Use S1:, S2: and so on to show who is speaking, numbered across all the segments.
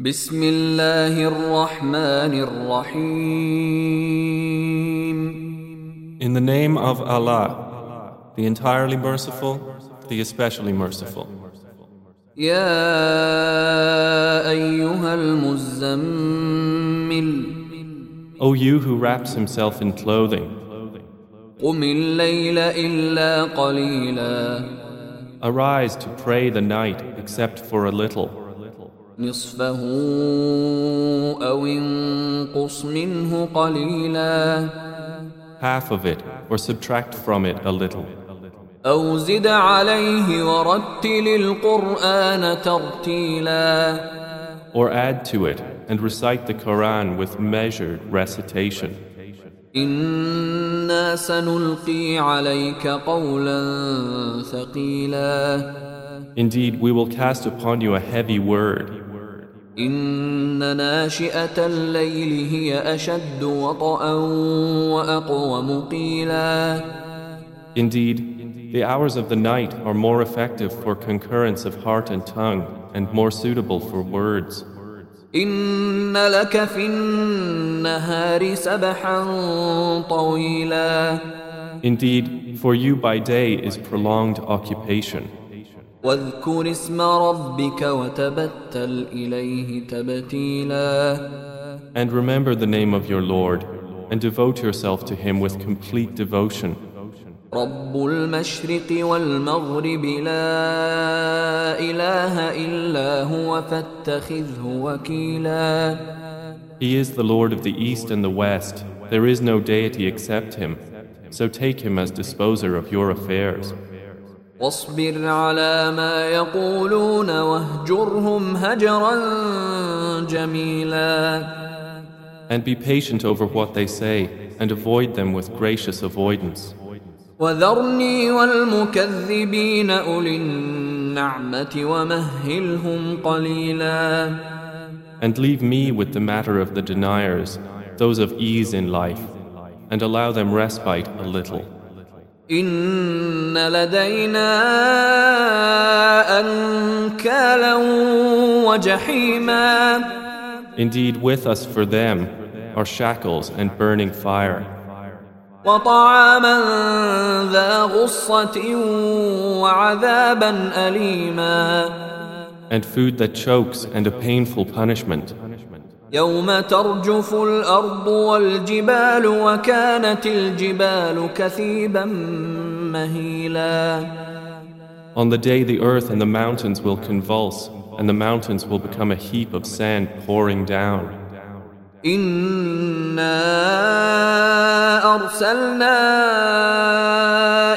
S1: بسم الله الرحمن الرحيم
S2: In the name of Allah, the entirely merciful, the especially merciful.
S1: يا أيها المزمل
S2: O you who wraps himself in clothing,
S1: قم الليل إلا قليلا
S2: arise to pray the night except for a little,
S1: نصفه أو انقص منه قليلا
S2: half of it, or subtract from it a little.
S1: أو زد عليه ورتل القرآن ترتيلا
S2: Or add to it and recite the Quran with measured recitation.
S1: إنا سنلقي عليك قولا ثقيلا
S2: Indeed, we will cast upon you a heavy word.
S1: إن ناشئة الليل هي أشد وطئا وأقوم قيلا
S2: Indeed, the hours of the night are more effective for concurrence of heart and tongue and more suitable for words.
S1: إن لك في النهار سبحا طويلا
S2: Indeed, for you by day is prolonged occupation.
S1: واذكر اسم ربك وتبتل إليه تبتيلا
S2: And remember the name of your Lord and devote yourself to Him with complete devotion.
S1: رب المشرق والمغرب لا إله إلا هو فاتخذه وكيلا
S2: He is the Lord of the East and the West. There is no deity except Him. So take Him as disposer of your affairs.
S1: واصبر على ما يقولون واهجرهم هجرا جميلا
S2: And be patient over what they say and avoid them with gracious avoidance.
S1: وذرني والمكذبين أولي النعمة ومهلهم قليلا
S2: And leave me with the matter of the deniers, those of ease in life, and allow them respite a little.
S1: إن لدينا أنكالا وجحيما
S2: Indeed, with us for them are shackles and burning fire,
S1: وطعاما ذا غصة وعذابا أليما
S2: and food that chokes and a painful punishment.
S1: يوم ترجف الأرض والجبال وكانت الجبال كثيبا مهيلا
S2: On the day the earth and the mountains will convulse, and the mountains will become a heap of sand pouring down.
S1: إنا أرسلنا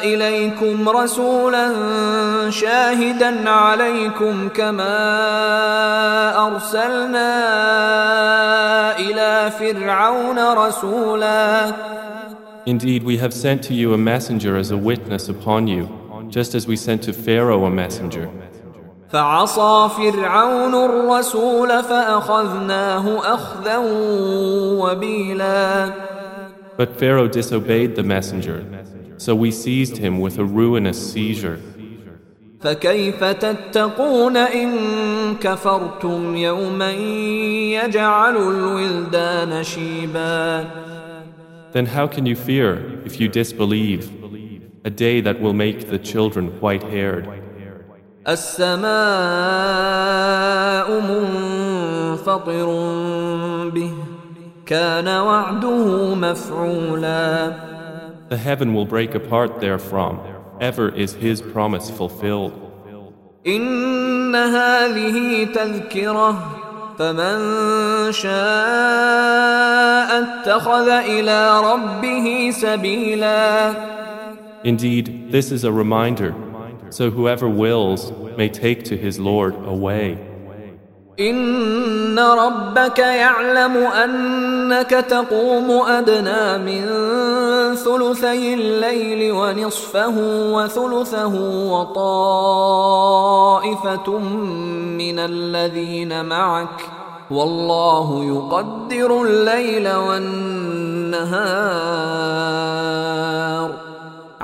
S1: إليكم رسولا شاهدا عليكم كما أرسلنا
S2: Indeed, we have sent to you a messenger as a witness upon you, just as we sent to Pharaoh a messenger.
S1: فعصى فرعون الرسول فأخذناه أخذا وبيلا
S2: But Pharaoh disobeyed the messenger, so we seized him with a ruinous seizure.
S1: فكيف تتقون إن كفرتم يوما يجعل الولدان شيبا
S2: Then how can you fear if you disbelieve a day that will make the children white haired?
S1: السماء منفطر به كان وعده مفعولا
S2: The heaven will break apart therefrom. Ever is his promise fulfilled.
S1: إن هذه تذكرة فمن شاء اتخذ إلى ربه سبيلا
S2: Indeed, this is a reminder, so whoever wills may take to his Lord a way.
S1: إن ربك يعلم أنك تقوم أدنى من ثلثي الليل ونصفه وثلثه وطائفة من الذين معك والله يقدر الليل والنهار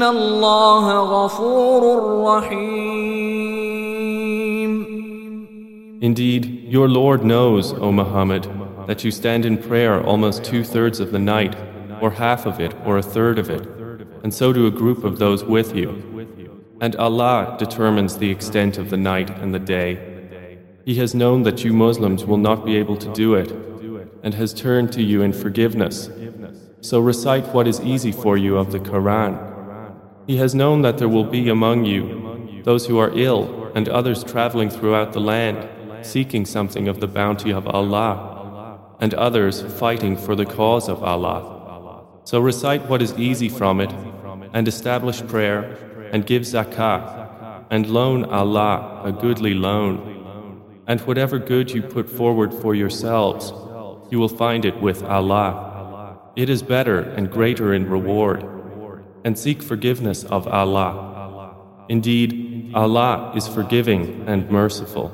S1: ان الله غفور رحيم
S2: Indeed, your Lord knows, O Muhammad, that you stand in prayer almost two thirds of the night or half of it, or a third of it, and so do a group of those with you. And Allah determines the extent of the night and the day. He has known that you Muslims will not be able to do it, and has turned to you in forgiveness. So recite what is easy for you of the Quran. He has known that there will be among you those who are ill and others traveling throughout the land, seeking something of the bounty of Allah, and others fighting for the cause of Allah. So recite what is easy from it, and establish prayer, and give zakah, and loan Allah a goodly loan. And whatever good you put forward for yourselves, you will find it with Allah. It is better and greater in reward. And seek forgiveness of Allah. Indeed, Allah is forgiving and merciful.